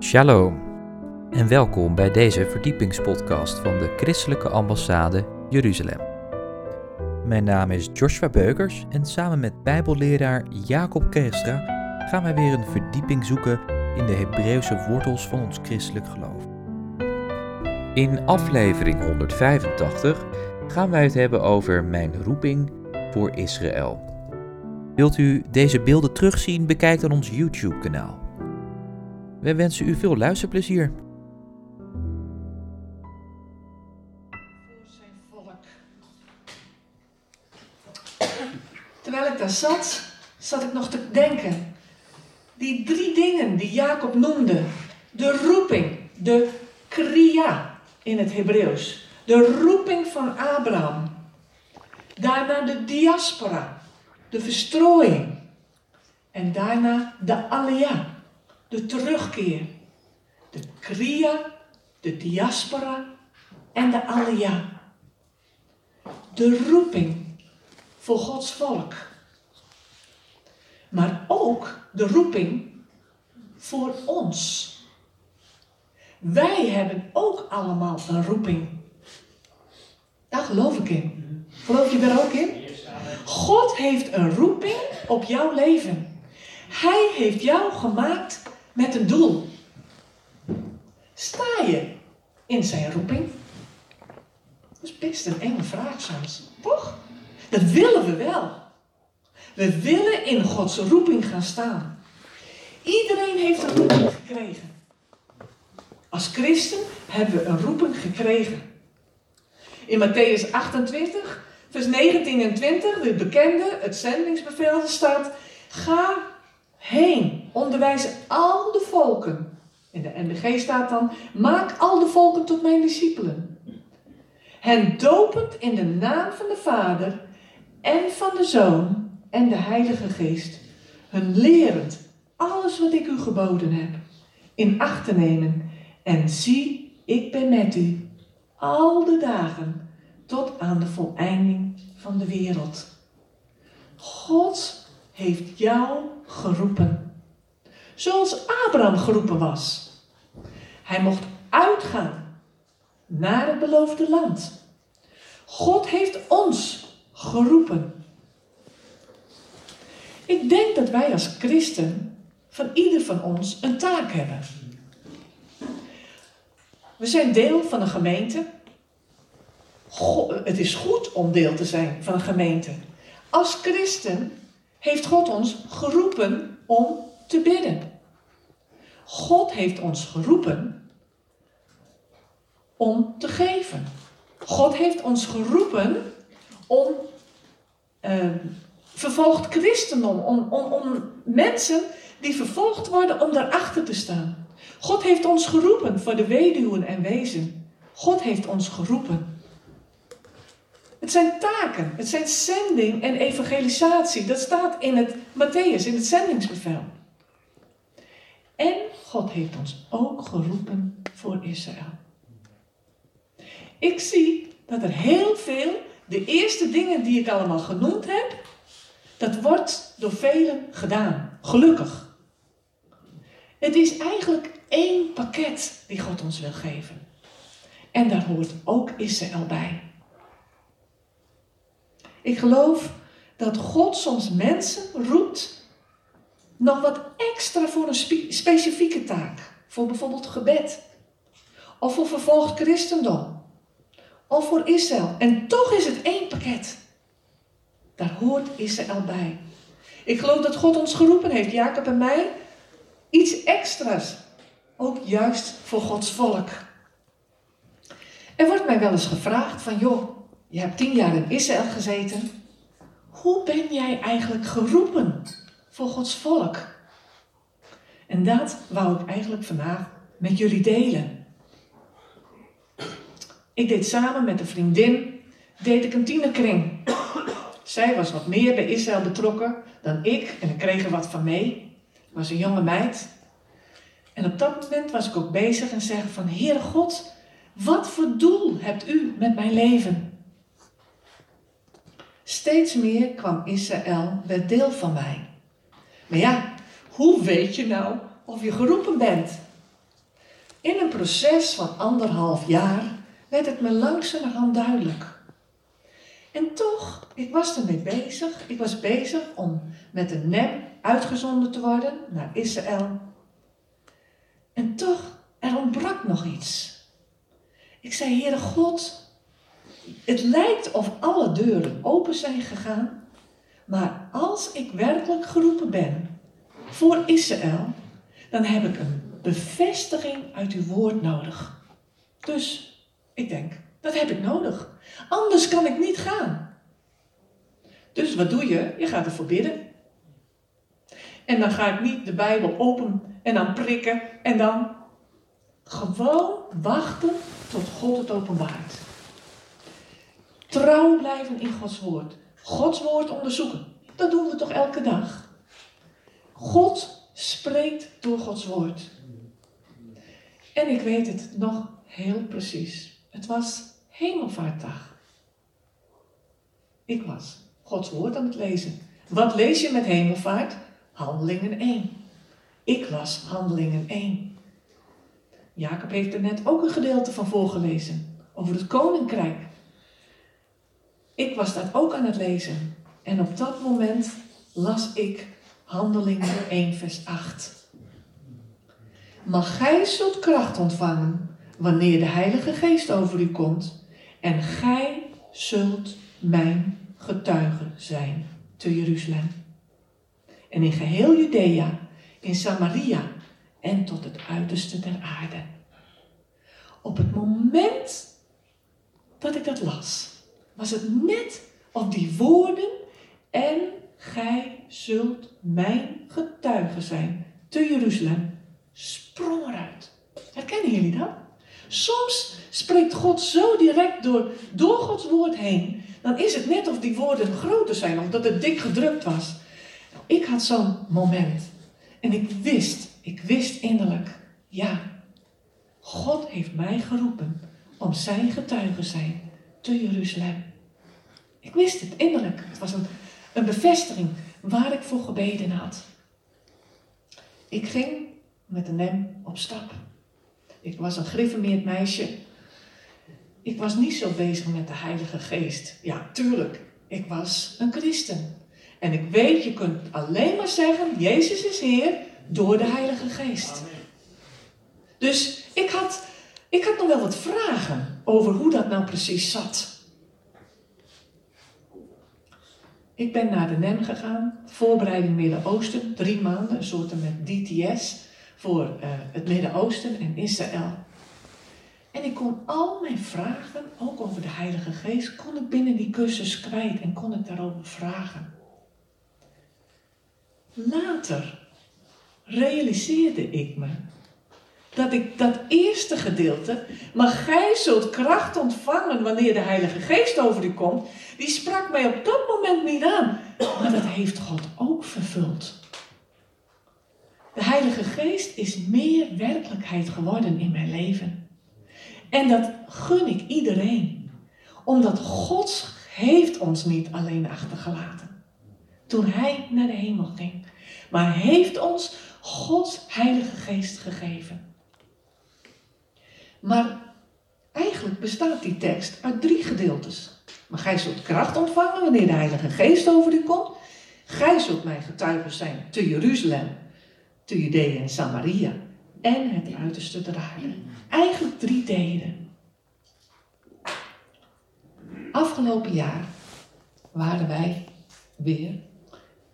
Shalom en welkom bij deze verdiepingspodcast van de Christelijke Ambassade Jeruzalem. Mijn naam is Joshua Beukers en samen met Bijbelleraar Jacob Kerstra gaan wij weer een verdieping zoeken in de Hebreeuwse wortels van ons christelijk geloof. In aflevering 185 gaan wij het hebben over mijn roeping voor Israël. Wilt u deze beelden terugzien? Bekijk dan ons YouTube-kanaal. Wij wensen u veel luisterplezier. Terwijl ik daar zat, zat ik nog te denken. Die drie dingen die Jacob noemde. De roeping, de kriya in het Hebreeuws. De roeping van Abraham. Daarna de diaspora, de verstrooiing. En daarna de alia, de terugkeer. De kriya, de diaspora en de alia. De roeping voor Gods volk. Maar ook de roeping voor ons. Wij hebben ook allemaal een roeping. Daar geloof ik in. Geloof je daar ook in? God heeft een roeping op jouw leven. Hij heeft jou gemaakt met een doel. Sta je in zijn roeping? Dat is best een enge vraag soms, toch? Dat willen we wel. We willen in Gods roeping gaan staan. Iedereen heeft een roeping gekregen. Als christen hebben we een roeping gekregen. In Matthäus 28, vers 19 en 20, de bekende, het zendingsbevel, staat: Ga heen, onderwijs al de volken. In de NBG staat dan: Maak al de volken tot mijn discipelen. Hen dopend in de naam van de Vader en van de Zoon en de Heilige Geest. Hun lerend alles wat ik u geboden heb in acht te nemen. En zie, ik ben met u al de dagen tot aan de voleinding van de wereld. God heeft jou geroepen. Zoals Abraham geroepen was. Hij mocht uitgaan naar het beloofde land. God heeft ons geroepen. Ik denk dat wij als christen van ieder van ons een taak hebben. We zijn deel van een gemeente. Go- het is goed om deel te zijn van een gemeente. Als christen heeft God ons geroepen om te bidden. God heeft ons geroepen om te geven. God heeft ons geroepen om eh, vervolgd christendom, om, om, om mensen die vervolgd worden, om daarachter te staan. God heeft ons geroepen voor de weduwen en wezen. God heeft ons geroepen. Het zijn taken, het zijn zending en evangelisatie. Dat staat in het Matthäus, in het zendingsbevel. En God heeft ons ook geroepen voor Israël. Ik zie dat er heel veel, de eerste dingen die ik allemaal genoemd heb, dat wordt door velen gedaan. Gelukkig. Het is eigenlijk één pakket die God ons wil geven. En daar hoort ook Israël bij. Ik geloof dat God soms mensen roept nog wat extra voor een spe- specifieke taak. Voor bijvoorbeeld gebed. Of voor vervolgd christendom. Of voor Israël. En toch is het één pakket. Daar hoort Israël bij. Ik geloof dat God ons geroepen heeft, Jacob en mij, iets extra's. Ook juist voor Gods volk. Er wordt mij wel eens gevraagd van, joh, je hebt tien jaar in Israël gezeten. Hoe ben jij eigenlijk geroepen voor Gods volk? En dat wou ik eigenlijk vandaag met jullie delen. Ik deed samen met een vriendin, deed ik een tienerkring. Zij was wat meer bij Israël betrokken dan ik en ik kreeg er wat van mee. Ik was een jonge meid. En op dat moment was ik ook bezig en zeggen van, Heere God, wat voor doel hebt u met mijn leven? Steeds meer kwam Israël, werd deel van mij. Maar ja, hoe weet je nou of je geroepen bent? In een proces van anderhalf jaar werd het me langzamerhand duidelijk. En toch, ik was ermee bezig. Ik was bezig om met een NEM uitgezonden te worden naar Israël. En toch, er ontbrak nog iets. Ik zei, Heere God, het lijkt of alle deuren open zijn gegaan, maar als ik werkelijk geroepen ben voor Israël, dan heb ik een bevestiging uit uw woord nodig. Dus ik denk, dat heb ik nodig. Anders kan ik niet gaan. Dus wat doe je? Je gaat ervoor bidden. En dan ga ik niet de Bijbel open en dan prikken en dan gewoon wachten tot God het openbaart. Trouw blijven in Gods woord. Gods woord onderzoeken. Dat doen we toch elke dag. God spreekt door Gods woord. En ik weet het nog heel precies. Het was hemelvaartdag. Ik was Gods woord aan het lezen. Wat lees je met hemelvaart? Handelingen 1. Ik was Handelingen 1. Jacob heeft er net ook een gedeelte van voorgelezen. Over het koninkrijk. Ik was dat ook aan het lezen. En op dat moment las ik Handelingen 1, vers 8. Maar gij zult kracht ontvangen wanneer de Heilige Geest over u komt. En gij zult mijn getuige zijn te Jeruzalem. En in geheel Judea, in Samaria en tot het uiterste der aarde. Op het moment dat ik dat las, was het net of die woorden en gij zult mijn getuige zijn te Jeruzalem sprong eruit. Herkennen jullie dat? Soms spreekt God zo direct door, door Gods woord heen. Dan is het net of die woorden groter zijn of dat het dik gedrukt was. Nou, ik had zo'n moment. En ik wist, ik wist innerlijk, ja, God heeft mij geroepen om zijn getuige zijn te Jeruzalem. Ik wist het innerlijk. Het was een, een bevestiging waar ik voor gebeden had. Ik ging met een hem op stap. Ik was een griffemeerd meisje. Ik was niet zo bezig met de Heilige Geest. Ja, tuurlijk, ik was een christen. En ik weet, je kunt alleen maar zeggen, Jezus is Heer door de Heilige Geest. Dus ik had, ik had nog wel wat vragen over hoe dat nou precies zat. Ik ben naar de NEM gegaan, voorbereiding Midden-Oosten, drie maanden, een soort met DTS voor uh, het Midden-Oosten en Israël. En ik kon al mijn vragen, ook over de Heilige Geest, kon ik binnen die cursus kwijt en kon ik daarover vragen. Later realiseerde ik me dat ik dat eerste gedeelte, maar gij zult kracht ontvangen wanneer de Heilige Geest over u komt, die sprak mij op dat moment niet aan. Maar dat heeft God ook vervuld. De Heilige Geest is meer werkelijkheid geworden in mijn leven. En dat gun ik iedereen. Omdat God heeft ons niet alleen achtergelaten. Toen Hij naar de hemel ging. Maar heeft ons Gods Heilige Geest gegeven. Maar eigenlijk bestaat die tekst uit drie gedeeltes. Maar gij zult kracht ontvangen wanneer de Heilige Geest over u komt. Gij zult mijn getuigen zijn te Jeruzalem, te Judea en Samaria en het uiterste der aarde. Eigenlijk drie delen. Afgelopen jaar waren wij weer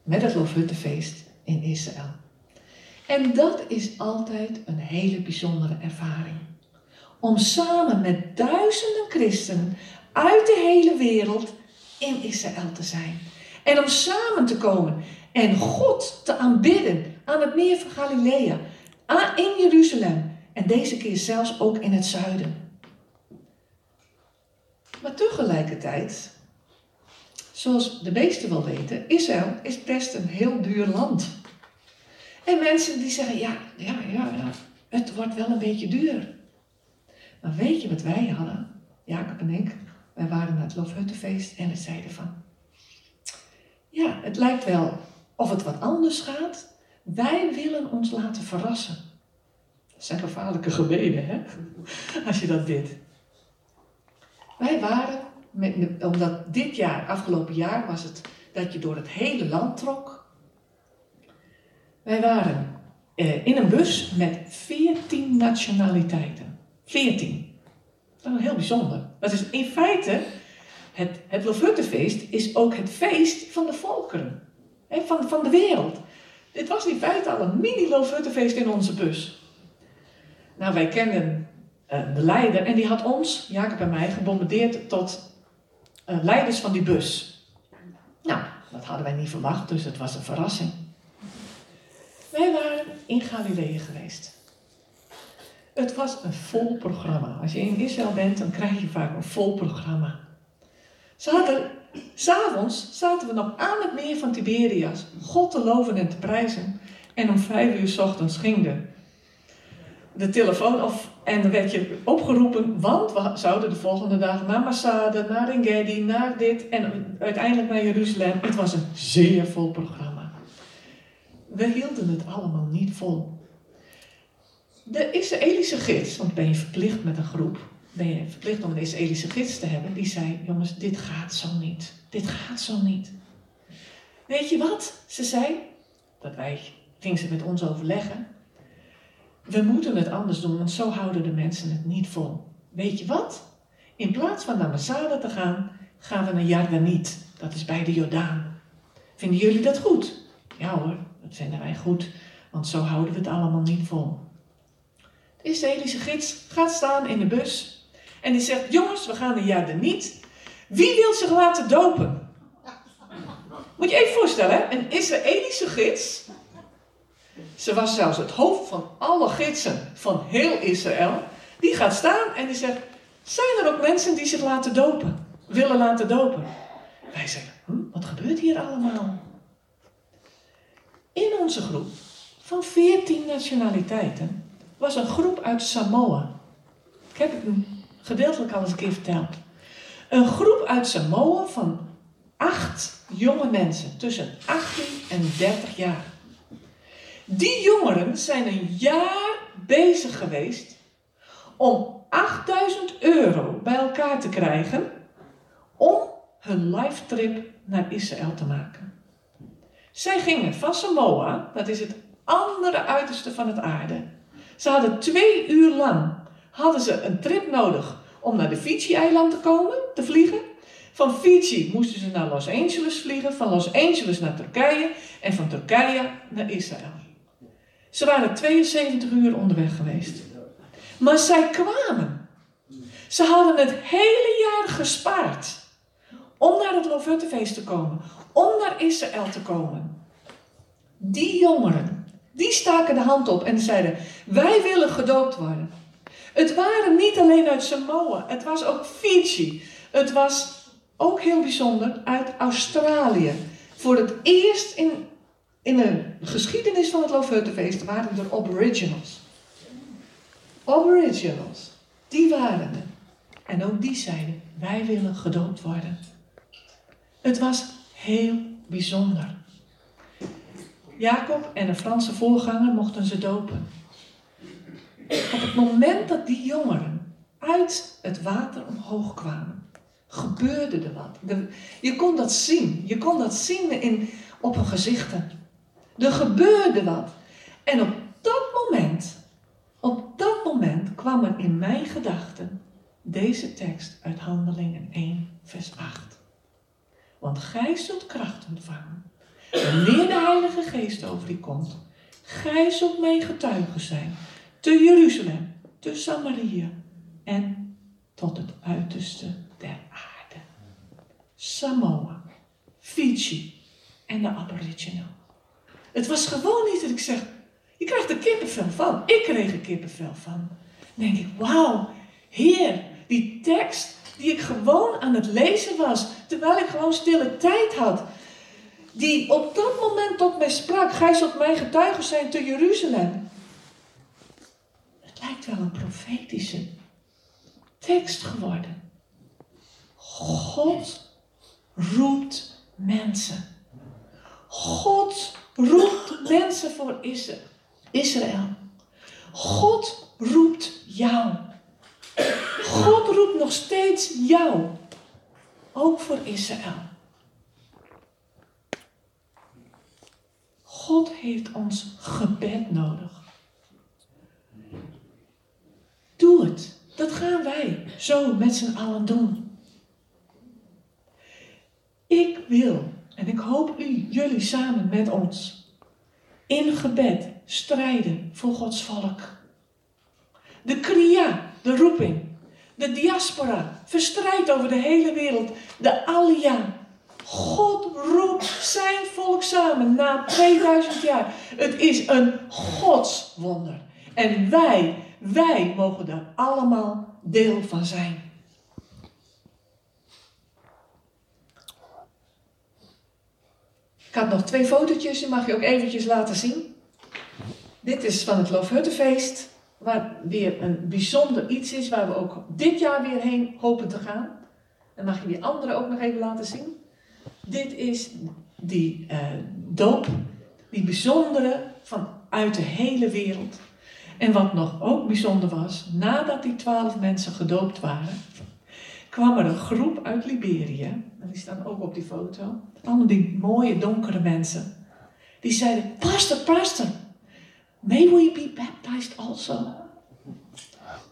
met het Loofhuttenfeest in Israël. En dat is altijd een hele bijzondere ervaring. Om samen met duizenden christenen uit de hele wereld in Israël te zijn. En om samen te komen en God te aanbidden aan het meer van Galilea, in Jeruzalem en deze keer zelfs ook in het zuiden. Maar tegelijkertijd, zoals de meesten wel weten, Israël is best een heel duur land. En mensen die zeggen, ja, ja, ja, ja, het wordt wel een beetje duur. Maar weet je wat wij hadden, Jacob en ik? Wij waren naar het Loofhuttenfeest en we zeiden van, ja, het lijkt wel of het wat anders gaat. Wij willen ons laten verrassen. Dat zijn gevaarlijke gebeden, hè? Als je dat bidt. Wij waren, met, omdat dit jaar, afgelopen jaar, was het dat je door het hele land trok. Wij waren eh, in een bus met 14 nationaliteiten. 14. Dat is heel bijzonder. Dat is in feite, het, het Lofuttefeest is ook het feest van de volkeren. Van, van de wereld. Dit was in feite al een mini-Lofuttefeest in onze bus. Nou, wij kenden uh, de leider en die had ons, Jacob en mij, gebombardeerd tot uh, leiders van die bus. Nou, dat hadden wij niet verwacht, dus het was een verrassing. Wij waren in Galilee geweest. Het was een vol programma. Als je in Israël bent, dan krijg je vaak een vol programma. S'avonds zaten we nog aan het meer van Tiberias, God te loven en te prijzen. En om vijf uur s ochtends ging de, telefoon af en dan werd je opgeroepen, want we zouden de volgende dag naar Masada, naar Engedi, naar dit en uiteindelijk naar Jeruzalem. Het was een zeer vol programma. We hielden het allemaal niet vol. De Israëlische gids, want ben je verplicht met een groep, ben je verplicht om een Israëlische gids te hebben, die zei: Jongens, dit gaat zo niet. Dit gaat zo niet. Weet je wat? Ze zei, dat wij, ging ze met ons overleggen. We moeten het anders doen, want zo houden de mensen het niet vol. Weet je wat? In plaats van naar Masada te gaan, gaan we naar Jardaniet. Dat is bij de Jordaan. Vinden jullie dat goed? Ja hoor, dat vinden wij goed, want zo houden we het allemaal niet vol. De Israëlische gids gaat staan in de bus en die zegt: Jongens, we gaan naar Jardaniet. Wie wil zich laten dopen? Moet je even voorstellen, een Israëlische gids ze was zelfs het hoofd van alle gidsen van heel Israël. Die gaat staan en die zegt: Zijn er ook mensen die zich laten dopen? Willen laten dopen? Wij zeggen: hm, Wat gebeurt hier allemaal? In onze groep van 14 nationaliteiten was een groep uit Samoa. Ik heb het gedeeltelijk al eens een keer verteld. Een groep uit Samoa van acht jonge mensen tussen 18 en 30 jaar. Die jongeren zijn een jaar bezig geweest om 8000 euro bij elkaar te krijgen om hun live trip naar Israël te maken. Zij gingen van Samoa, dat is het andere uiterste van het aarde. Ze hadden twee uur lang hadden ze een trip nodig om naar de Fiji-eiland te komen, te vliegen. Van Fiji moesten ze naar Los Angeles vliegen, van Los Angeles naar Turkije en van Turkije naar Israël. Ze waren 72 uur onderweg geweest. Maar zij kwamen. Ze hadden het hele jaar gespaard om naar het Lofuttefeest te komen, om naar Israël te komen. Die jongeren, die staken de hand op en zeiden: Wij willen gedoopt worden. Het waren niet alleen uit Samoa, het was ook Fiji. Het was ook heel bijzonder uit Australië. Voor het eerst in in de geschiedenis van het Loofhuttenfeest waren er Aboriginals. Aboriginals, die waren er. En ook die zeiden, wij willen gedoopt worden. Het was heel bijzonder. Jacob en een Franse voorganger mochten ze dopen. Op het moment dat die jongeren uit het water omhoog kwamen, gebeurde er wat. je kon dat zien. Je kon dat zien in, op hun gezichten. Er gebeurde wat. En op dat moment, op dat moment kwam er in mijn gedachten deze tekst uit Handelingen 1, vers 8. Want gij zult kracht ontvangen, wanneer de Heilige Geest over u komt. Gij zult mijn getuige zijn, te Jeruzalem, te Samaria en tot het uiterste der aarde. Samoa, Fiji en de Aboriginal. Het was gewoon niet dat ik zeg, je krijgt er kippenvel van. Ik kreeg er kippenvel van. Dan denk ik, wauw, Heer, die tekst die ik gewoon aan het lezen was, terwijl ik gewoon stille tijd had, die op dat moment tot mij sprak, gij zult mijn getuige zijn te Jeruzalem. Het lijkt wel een profetische tekst geworden. God roept mensen. God roept mensen voor Israël. God roept jou. God roept nog steeds jou. Ook voor Israël. God heeft ons gebed nodig. Doe het. Dat gaan wij zo met z'n allen doen. Ik wil, en ik hoop u, jullie samen met ons, in gebed strijden voor Gods volk. De Kriya, de roeping. De diaspora, verstrijdt over de hele wereld. De Alia. God roept zijn volk samen na 2000 jaar. Het is een godswonder. En wij, wij mogen daar allemaal deel van zijn. Ik had nog twee fotootjes, die mag je ook eventjes laten zien. Dit is van het Loofhuttenfeest, waar weer een bijzonder iets is, waar we ook dit jaar weer heen hopen te gaan. Dan mag je die andere ook nog even laten zien. Dit is die uh, doop, die bijzondere vanuit de hele wereld. En wat nog ook bijzonder was, nadat die twaalf mensen gedoopt waren, kwam er een groep uit Liberië, die staan ook op die foto, allemaal die mooie donkere mensen, die zeiden, pastor, pastor, may we be baptized also?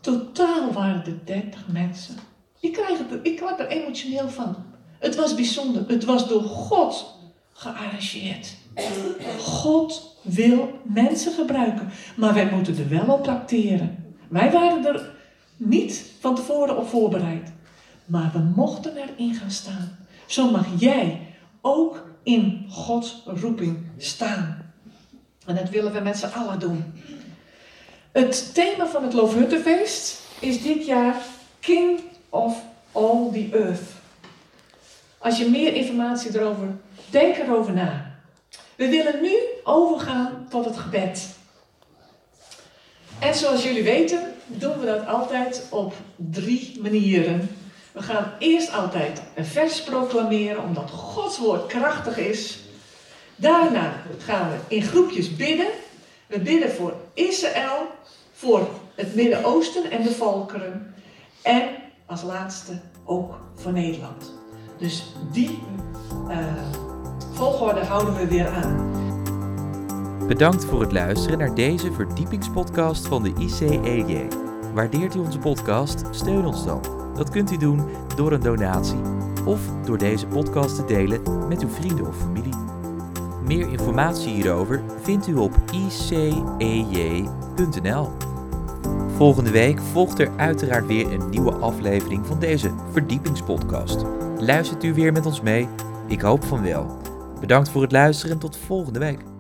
Totaal waren er dertig mensen. Ik, krijg het, ik word er emotioneel van. Het was bijzonder. Het was door God gearrangeerd. God wil mensen gebruiken. Maar wij moeten er wel op tracteren. Wij waren er niet van tevoren op voorbereid. Maar we mochten erin gaan staan. Zo mag jij ook in Gods roeping staan. En dat willen we met z'n allen doen. Het thema van het Loofhuttenfeest is dit jaar King of All the Earth. Als je meer informatie erover, denk erover na. We willen nu overgaan tot het gebed. En zoals jullie weten, doen we dat altijd op drie manieren. We gaan eerst altijd een vers proclameren, omdat Gods woord krachtig is. Daarna gaan we in groepjes bidden. We bidden voor Israël, voor het Midden-Oosten en de volkeren. En als laatste ook voor Nederland. Dus die uh, volgorde houden we weer aan. Bedankt voor het luisteren naar deze verdiepingspodcast van de ICEJ. Waardeert u onze podcast? Steun ons dan. Dat kunt u doen door een donatie of door deze podcast te delen met uw vrienden of familie. Meer informatie hierover vindt u op icej.nl. Volgende week volgt er uiteraard weer een nieuwe aflevering van deze verdiepingspodcast. Luistert u weer met ons mee? Ik hoop van wel. Bedankt voor het luisteren en tot volgende week.